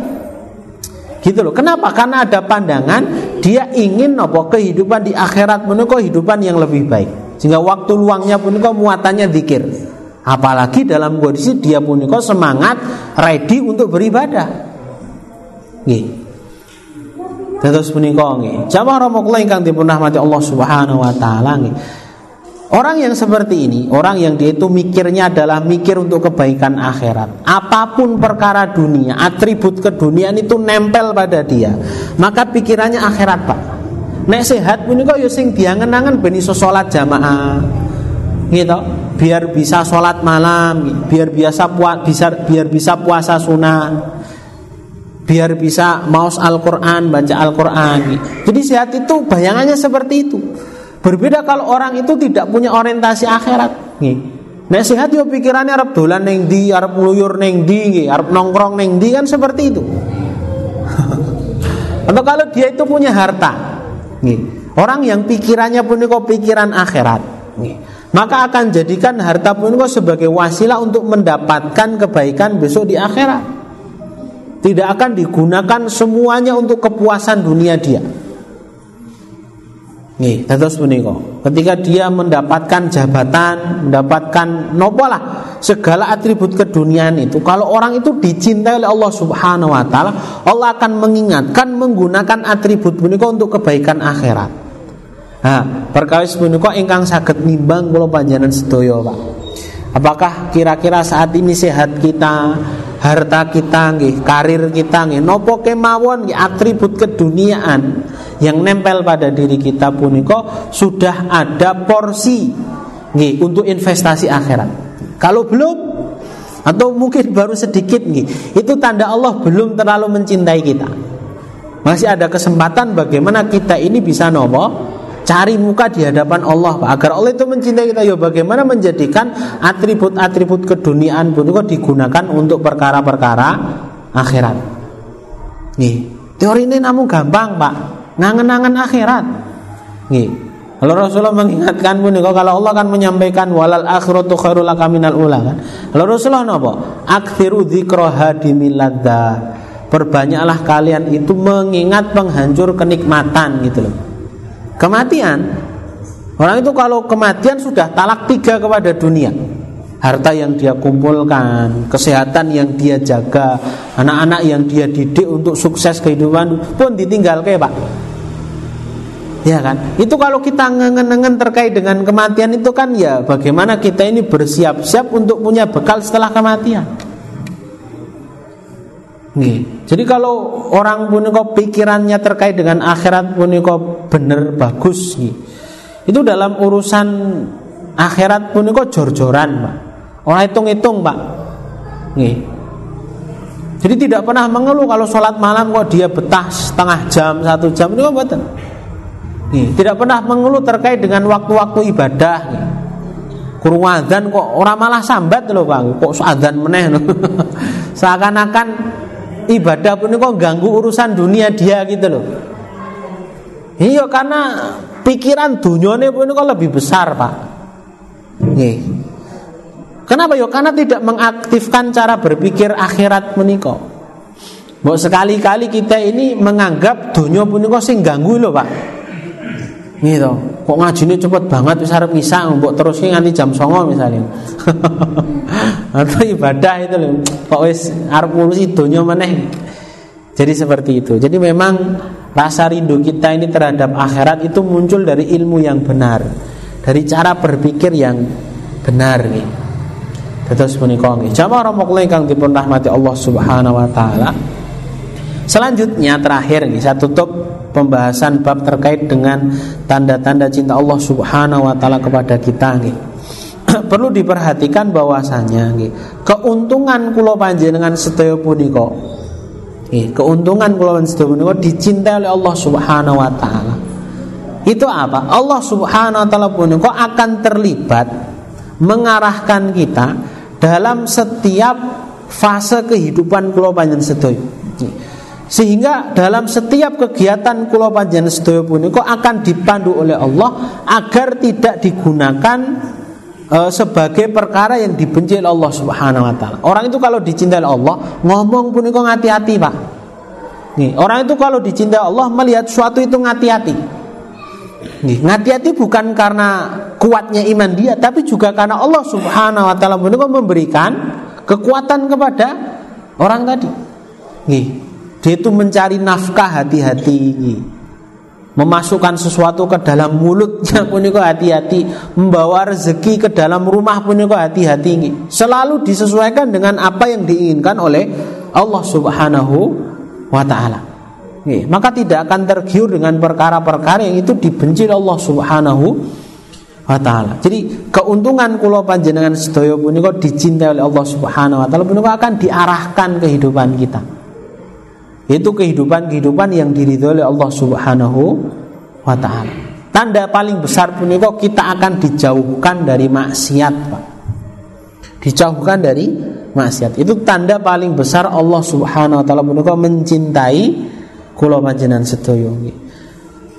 Gitu loh. Kenapa? Karena ada pandangan dia ingin nopo kehidupan di akhirat menika kehidupan yang lebih baik. Sehingga waktu luangnya punika muatannya zikir. Apalagi dalam kondisi dia punika semangat ready untuk beribadah. Nggih. Terus punika nggih. Jamaah rahimakumullah ingkang dipun rahmati Allah Subhanahu wa taala nggih. Orang yang seperti ini, orang yang dia itu mikirnya adalah mikir untuk kebaikan akhirat. Apa pun perkara dunia, atribut keduniaan itu nempel pada dia. Maka pikirannya akhirat, Pak. Nek sehat punika ya sing diangen-angen ben iso salat jamaah. Gitu. Biar bisa sholat malam, biar biasa puas, biar bisa puasa sunnah. Biar bisa maus Al-Qur'an, baca Al-Qur'an. Jadi sehat itu bayangannya seperti itu. Berbeda kalau orang itu tidak punya orientasi akhirat. Nek sehat yo pikirannya Arab dolan neng di, Arab ngeluyur neng di, Arab nongkrong neng di kan seperti itu. Atau kalau dia itu punya harta. Orang yang pikirannya pun kok pikiran akhirat. Maka akan jadikan harta pun kok sebagai wasilah untuk mendapatkan kebaikan besok di akhirat. Tidak akan digunakan semuanya untuk kepuasan dunia dia. Nih, terus meniko. Ketika dia mendapatkan jabatan, mendapatkan nopo lah segala atribut keduniaan itu. Kalau orang itu dicintai oleh Allah Subhanahu Wa Taala, Allah akan mengingatkan menggunakan atribut meniko untuk kebaikan akhirat. Nah, perkawis meniko ingkang sakit nimbang kalau panjangan sedoyo pak. Apakah kira-kira saat ini sehat kita, harta kita, nggih, karir kita, nggih, nopo kemawon, nggih, atribut keduniaan yang nempel pada diri kita puniko sudah ada porsi nih untuk investasi akhirat. Kalau belum atau mungkin baru sedikit nih, itu tanda Allah belum terlalu mencintai kita. Masih ada kesempatan bagaimana kita ini bisa nopo cari muka di hadapan Allah Pak. agar Allah itu mencintai kita ya bagaimana menjadikan atribut-atribut keduniaan pun digunakan untuk perkara-perkara akhirat. Nih, teori ini namun gampang Pak ngangen-angen akhirat. Nih. Kalau Rasulullah mengingatkan pun kalau Allah kan menyampaikan walal akhiratu khairul laka minal ula kan. Kalau Rasulullah napa? Akthiru dzikra. Perbanyaklah kalian itu mengingat penghancur kenikmatan gitu loh. Kematian Orang itu kalau kematian sudah talak tiga kepada dunia harta yang dia kumpulkan, kesehatan yang dia jaga, anak-anak yang dia didik untuk sukses kehidupan pun ditinggal kayak pak. Ya kan? Itu kalau kita ngengen-ngengen terkait dengan kematian itu kan ya bagaimana kita ini bersiap-siap untuk punya bekal setelah kematian. Nih. Jadi kalau orang kok pikirannya terkait dengan akhirat kok bener bagus. Itu dalam urusan akhirat kok jor-joran, Pak. Orang hitung-hitung pak. Jadi tidak pernah mengeluh kalau sholat malam kok dia betah setengah jam, satu jam betul. Nih, tidak pernah mengeluh terkait dengan waktu-waktu ibadah. Nih. Kurung adzan kok orang malah sambat loh bang, kok adzan meneh Seakan-akan ibadah pun kok ganggu urusan dunia dia gitu loh. Iya karena pikiran dunia pun kok lebih besar pak. Nih. Kenapa yo? Karena tidak mengaktifkan cara berpikir akhirat meniko. Mau sekali-kali kita ini menganggap dunia puniko sing ganggu loh pak. Gitu. Kok ini cepet banget bisa arep ngisa mbok terusnya nganti jam songo misalnya. Atau ibadah itu loh. Kok wis arep ngurusi dunia meneh. Jadi seperti itu. Jadi memang rasa rindu kita ini terhadap akhirat itu muncul dari ilmu yang benar, dari cara berpikir yang benar gitu. Terus menika nggih. Jamaah rahimakumullah ingkang dipun rahmati Allah Subhanahu wa taala. Selanjutnya terakhir nih saya tutup pembahasan bab terkait dengan tanda-tanda cinta Allah Subhanahu wa taala kepada kita nih. Perlu diperhatikan bahwasanya nih, keuntungan kula panjenengan sedaya punika nggih, keuntungan kula punika dicintai oleh Allah Subhanahu wa taala. Itu apa? Allah Subhanahu wa taala punika akan terlibat mengarahkan kita dalam setiap fase kehidupan kula panjenengan sedaya. Sehingga dalam setiap kegiatan kula panjenengan sedaya akan dipandu oleh Allah agar tidak digunakan e, sebagai perkara yang dibenci oleh Allah Subhanahu wa taala. Orang itu kalau dicintai Allah, ngomong punika hati-hati, Pak. Nih, orang itu kalau dicintai Allah melihat sesuatu itu ngati-hati. Nih, ngati-hati bukan karena kuatnya iman dia, tapi juga karena Allah Subhanahu wa taala memberikan kekuatan kepada orang tadi. Nih, dia itu mencari nafkah hati-hati. Memasukkan sesuatu ke dalam mulutnya pun itu hati-hati. Membawa rezeki ke dalam rumah pun itu hati-hati Selalu disesuaikan dengan apa yang diinginkan oleh Allah subhanahu wa ta'ala. Maka tidak akan tergiur dengan perkara-perkara yang itu dibenci Allah subhanahu wa ta'ala. Jadi keuntungan kulo panjenengan sedaya punika dicintai oleh Allah subhanahu wa ta'ala punika akan diarahkan kehidupan kita itu kehidupan-kehidupan yang diridhoi oleh Allah Subhanahu wa taala. Tanda paling besar pun itu kita akan dijauhkan dari maksiat, Pak. Dijauhkan dari maksiat. Itu tanda paling besar Allah Subhanahu wa taala punika mencintai kula panjenengan sedaya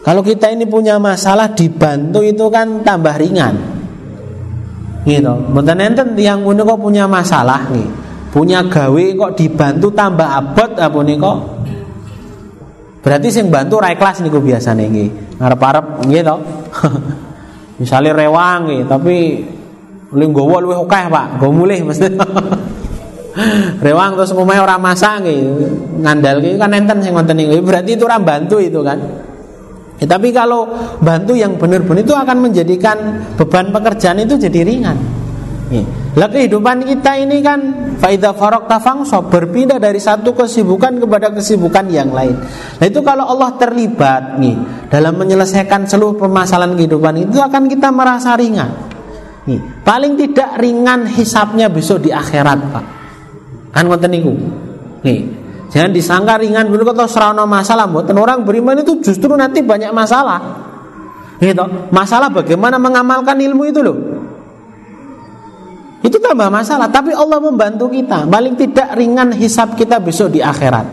Kalau kita ini punya masalah dibantu itu kan tambah ringan. Gitu. Mboten enten yang punika punya masalah nih. Punya gawe kok dibantu tambah abot apa kok Berarti sing bantu rai kelas niku biasane nggih. Ngarep-arep nggih to. Misale rewang nggih, tapi luwih nggawa luwih akeh, Pak. Nggo mulih mesti. rewang terus omahe ora masak nggih. Ngandalke kan enten sing ngoten niku. Berarti itu ora bantu itu kan. Ya, tapi kalau bantu yang benar-benar itu akan menjadikan beban pekerjaan itu jadi ringan. Lah kehidupan kita ini kan faida farok tafangso berpindah dari satu kesibukan kepada kesibukan yang lain. Nah itu kalau Allah terlibat nih dalam menyelesaikan seluruh permasalahan kehidupan itu akan kita merasa ringan. Nih, paling tidak ringan hisapnya besok di akhirat pak. Kan ngoten niku. Nih, jangan disangka ringan dulu kalau serana masalah. Buat orang beriman itu justru nanti banyak masalah. Gitu. Masalah bagaimana mengamalkan ilmu itu loh. Itu tambah masalah, tapi Allah membantu kita. Paling tidak ringan hisap kita besok di akhirat.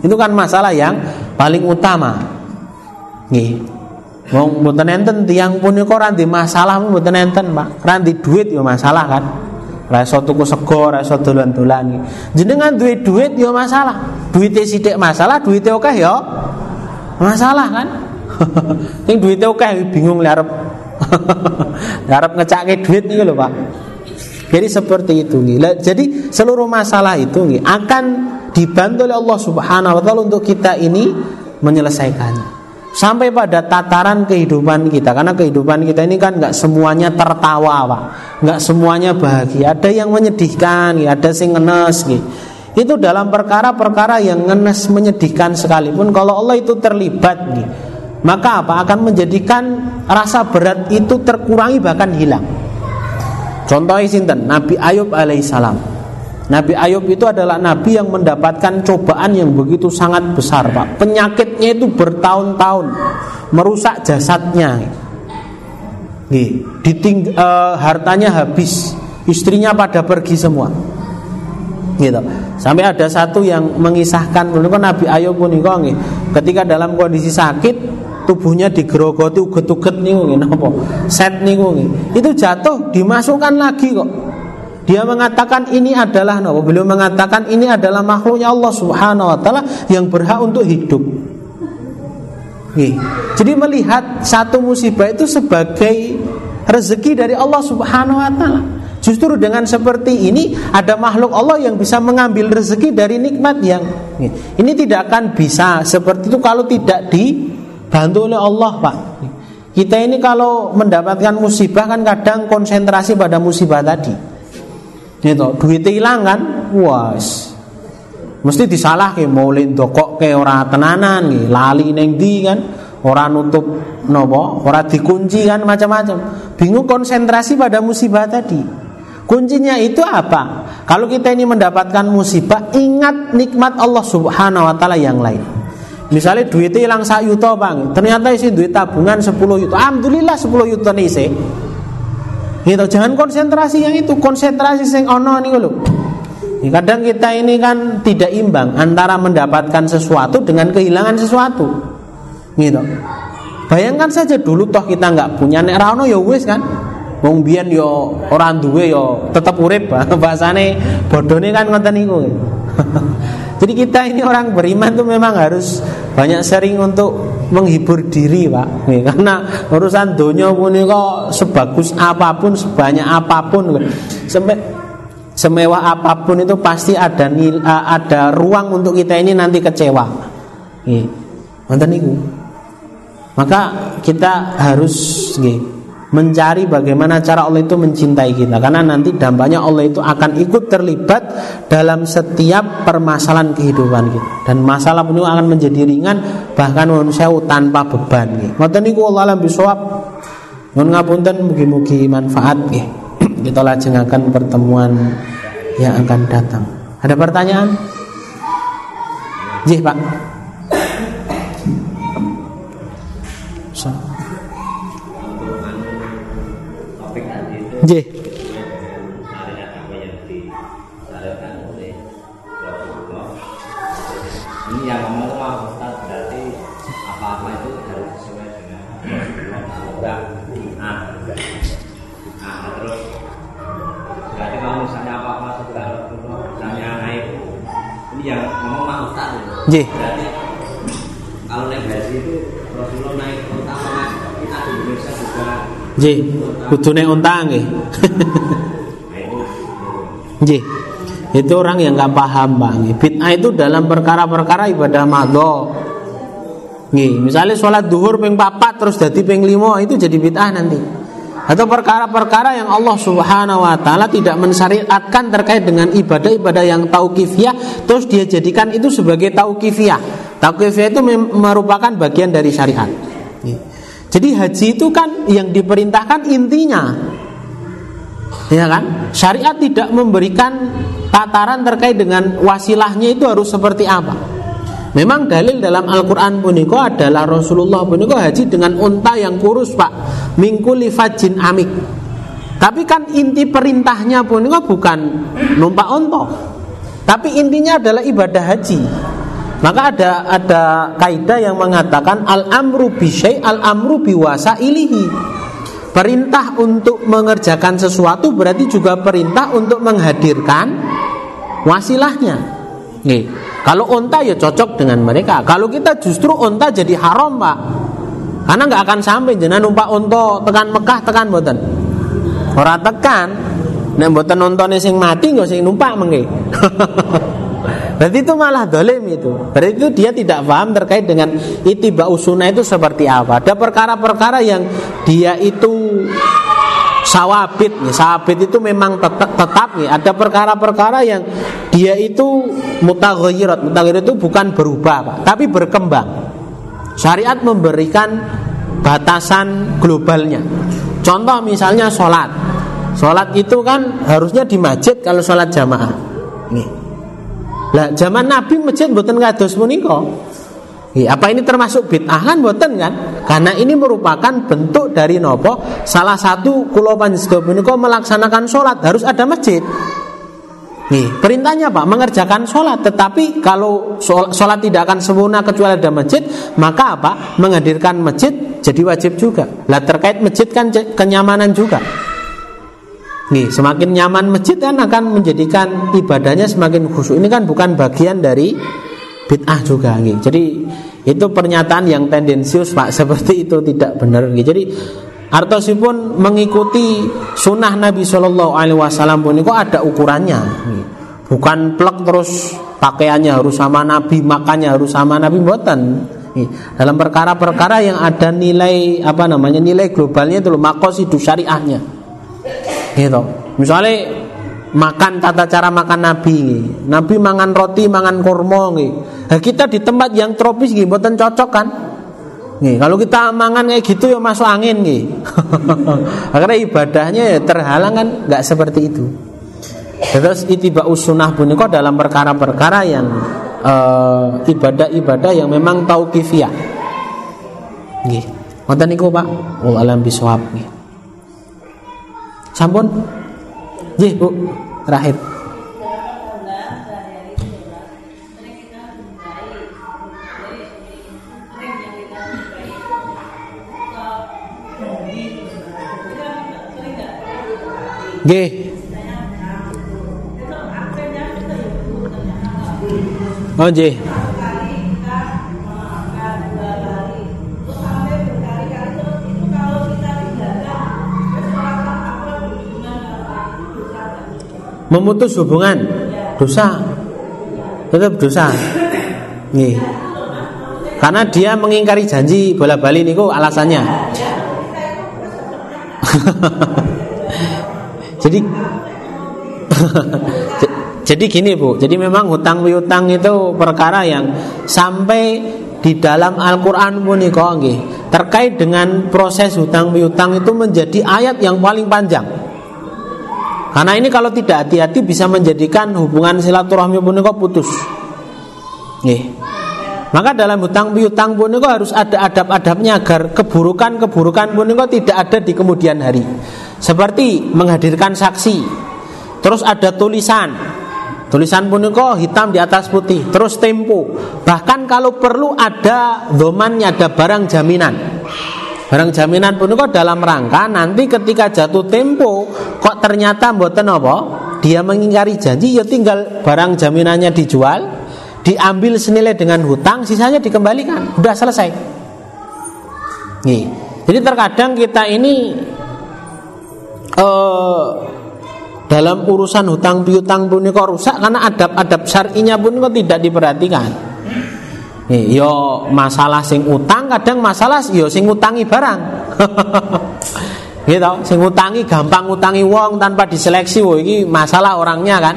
Itu kan masalah yang paling utama. Nih, mau mboten enten tiang punika ora di masalah mboten enten, Pak. Ora duit ya masalah kan. Ora iso tuku sego, ora iso dolan-dolan. Jenengan duit duit ya masalah. Duitnya sithik masalah, duitnya oke ya masalah kan. Sing duitnya oke bingung arep arep ngecake duit niku lho, Pak. Jadi seperti itu nih. Jadi seluruh masalah itu nih akan dibantu oleh Allah Subhanahu wa taala untuk kita ini menyelesaikannya. Sampai pada tataran kehidupan kita karena kehidupan kita ini kan nggak semuanya tertawa, Pak. Nggak semuanya bahagia. Ada yang menyedihkan, ada yang ngenes. Itu dalam perkara-perkara yang ngenes menyedihkan sekalipun kalau Allah itu terlibat nih, maka apa akan menjadikan rasa berat itu terkurangi bahkan hilang. Contohnya sinten Nabi Ayub alaihissalam. Nabi Ayub itu adalah nabi yang mendapatkan cobaan yang begitu sangat besar, Pak. Penyakitnya itu bertahun-tahun merusak jasadnya. Nih, diting uh, hartanya habis, istrinya pada pergi semua. Gitu. Sampai ada satu yang mengisahkan kan Nabi Ayub pun ketika dalam kondisi sakit tubuhnya digerogoti uget-uget nih napa? Set nih itu jatuh dimasukkan lagi kok. Dia mengatakan ini adalah napa? Beliau mengatakan ini adalah makhluknya Allah Subhanahu wa taala yang berhak untuk hidup. Nih. Jadi melihat satu musibah itu sebagai rezeki dari Allah Subhanahu wa taala. Justru dengan seperti ini ada makhluk Allah yang bisa mengambil rezeki dari nikmat yang ini tidak akan bisa seperti itu kalau tidak di Bantu oleh Allah Pak. Kita ini kalau mendapatkan musibah kan kadang konsentrasi pada musibah tadi. Itu duit hilang kan? Was Mesti disalah ke mau kok ke orang tenanan nih lali neng di kan? Orang nutup nopo? Orang dikunci kan macam-macam. Bingung konsentrasi pada musibah tadi. Kuncinya itu apa? Kalau kita ini mendapatkan musibah ingat nikmat Allah subhanahu wa taala yang lain Misalnya duitnya hilang sak yuto bang, ternyata isi duit tabungan 10 yuto. Alhamdulillah 10 yuto nih sih. Gitu, jangan konsentrasi yang itu, konsentrasi sing ono nih lo. Ya, kadang kita ini kan tidak imbang antara mendapatkan sesuatu dengan kehilangan sesuatu. Gitu. Bayangkan saja dulu toh kita nggak punya nek rano ya wis kan. Wong biyen yo ya orang duwe yo ya tetep urip bahasane bodone kan ngoten niku. Jadi kita ini orang beriman tuh memang harus banyak sering untuk menghibur diri pak. Nih, karena urusan dunia pun kok sebagus apa pun sebanyak apa pun. Sampai semewah apa pun itu pasti ada ada ruang untuk kita ini nanti kecewa. Nih, itu maka kita harus nih, mencari bagaimana cara Allah itu mencintai kita karena nanti dampaknya Allah itu akan ikut terlibat dalam setiap permasalahan kehidupan kita dan masalah pun akan menjadi ringan bahkan manusia tanpa beban. Ngoten niku Allah alam bisawab. Nun ngapunten mugi-mugi manfaat nggih. Kita lajengaken pertemuan yang akan datang. Ada pertanyaan? Jih, Pak. So. Nggih. Ini yang ngomong mah Ustaz berarti apa-apa itu harus sesuai dengan enggak nah, nah terus berarti kalau misalnya apa-apa sudah misalnya naik ini yang ngomong mah Ustaz Nggih. berarti kalau naik haji itu Rasulullah naik utama kita di Indonesia juga Nggih, kudune unta nggih. Nggih. Itu orang yang nggak paham Pak. Bid'ah itu dalam perkara-perkara ibadah madho. Nggih, misalnya sholat duhur ping papat terus jadi ping limo itu jadi bid'ah nanti. Atau perkara-perkara yang Allah Subhanahu wa taala tidak mensyariatkan terkait dengan ibadah-ibadah yang tauqifiyah terus dia jadikan itu sebagai tauqifiyah. Tauqifiyah itu merupakan bagian dari syariat. Jadi haji itu kan yang diperintahkan intinya. Ya kan? Syariat tidak memberikan tataran terkait dengan wasilahnya itu harus seperti apa. Memang dalil dalam Al-Quran puniko adalah Rasulullah puniko haji dengan unta yang kurus pak. Mingkuli fajin amik. Tapi kan inti perintahnya puniko bukan numpak unta Tapi intinya adalah ibadah haji maka ada ada kaidah yang mengatakan al amru bisyai al amru biwasa ilihi. Perintah untuk mengerjakan sesuatu berarti juga perintah untuk menghadirkan wasilahnya. Nih, kalau onta ya cocok dengan mereka. Kalau kita justru onta jadi haram pak, karena nggak akan sampai jenah numpak onto tekan Mekah tekan boten. Orang tekan, nek boten nontonnya sing mati nggak sing numpak mengke. Berarti itu malah dolim itu. Berarti itu dia tidak paham terkait dengan itiba usuna itu seperti apa. Ada perkara-perkara yang dia itu sawabit nih. Sawabit itu memang tetap, tetap nih. Ada perkara-perkara yang dia itu mutaghayirat. Mutaghayirat itu bukan berubah, Pak, tapi berkembang. Syariat memberikan batasan globalnya. Contoh misalnya sholat. Sholat itu kan harusnya di masjid kalau sholat jamaah. Nih. Lah zaman Nabi masjid mboten kados punika. Ya, apa ini termasuk bid'ah kan mboten kan? Karena ini merupakan bentuk dari nopo salah satu kula panjenengan punika melaksanakan sholat harus ada masjid. Nih, perintahnya Pak mengerjakan sholat Tetapi kalau sholat tidak akan sempurna kecuali ada masjid Maka apa? Menghadirkan masjid jadi wajib juga Lah terkait masjid kan kenyamanan juga Nih, semakin nyaman masjid kan akan menjadikan ibadahnya semakin khusyuk. Ini kan bukan bagian dari bid'ah juga nih. Jadi itu pernyataan yang tendensius Pak seperti itu tidak benar nih. Jadi artosipun mengikuti sunnah Nabi Shallallahu Alaihi Wasallam pun itu ada ukurannya. Nih. Bukan plek terus pakaiannya harus sama Nabi, makannya harus sama Nabi buatan. Dalam perkara-perkara yang ada nilai apa namanya nilai globalnya itu makosidu syariahnya. Gitu. Misalnya makan tata cara makan Nabi Nabi mangan roti, mangan kurma Nah, kita di tempat yang tropis gitu, buatan cocok kan? Nih, kalau kita mangan kayak gitu ya masuk angin nih. Karena ibadahnya ya terhalang kan nggak seperti itu. Terus itiba usunah kok dalam perkara-perkara yang uh, ibadah-ibadah yang memang tauqifiyah. Nggih. Wonten niku Pak, alam bisawab nggih. Sampun? Nggih, Bu. Terakhir. Nggih. Oh nggih. Memutus hubungan dosa. Tetap dosa. Nih. Karena dia mengingkari janji bola bali niku alasannya. Jadi Jadi gini Bu, jadi memang hutang piutang itu perkara yang sampai di dalam Al-Qur'an pun nggih terkait dengan proses hutang piutang itu menjadi ayat yang paling panjang. Karena ini kalau tidak hati-hati bisa menjadikan hubungan silaturahmi punika putus. Nggih. Maka dalam hutang piutang punika harus ada adab-adabnya agar keburukan-keburukan punika tidak ada di kemudian hari. Seperti menghadirkan saksi. Terus ada tulisan Tulisan punika hitam di atas putih, terus tempo. Bahkan kalau perlu ada domannya, ada barang jaminan. Barang jaminan punika dalam rangka nanti ketika jatuh tempo kok ternyata mboten apa? Dia mengingkari janji ya tinggal barang jaminannya dijual, diambil senilai dengan hutang, sisanya dikembalikan. Udah selesai. Nih. Jadi terkadang kita ini uh, dalam urusan hutang piutang pun kok rusak karena adab-adab syar'inya pun tidak diperhatikan. Nih, yo masalah sing utang kadang masalah yo sing utangi barang. gitu, sing utangi gampang utangi wong tanpa diseleksi, wo ini masalah orangnya kan.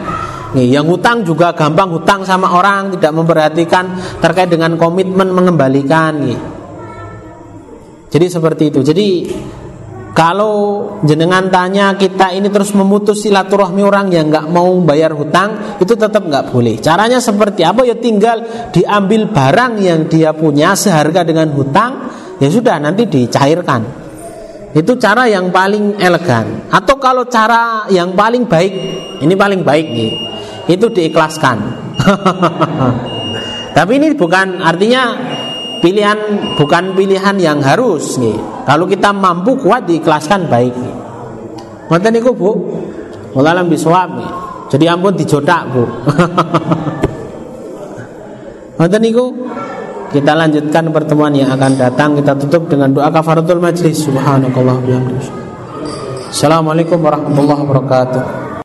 Nih, yang utang juga gampang hutang sama orang tidak memperhatikan terkait dengan komitmen mengembalikan. Jadi seperti itu. Jadi kalau jenengan tanya kita ini terus memutus silaturahmi orang yang nggak mau bayar hutang itu tetap nggak boleh. Caranya seperti apa? Ya tinggal diambil barang yang dia punya seharga dengan hutang, ya sudah nanti dicairkan. Itu cara yang paling elegan. Atau kalau cara yang paling baik, ini paling baik nih, itu diikhlaskan. Tapi ini bukan artinya pilihan bukan pilihan yang harus nih. Kalau kita mampu kuat diikhlaskan baik nih. Ngoten niku Bu. Mulalam biswab nih. Jadi ampun dijodak Bu. Ngoten niku kita lanjutkan pertemuan yang akan datang. Kita tutup dengan doa kafaratul majlis. Subhanakallah bihamdika. Assalamualaikum warahmatullahi wabarakatuh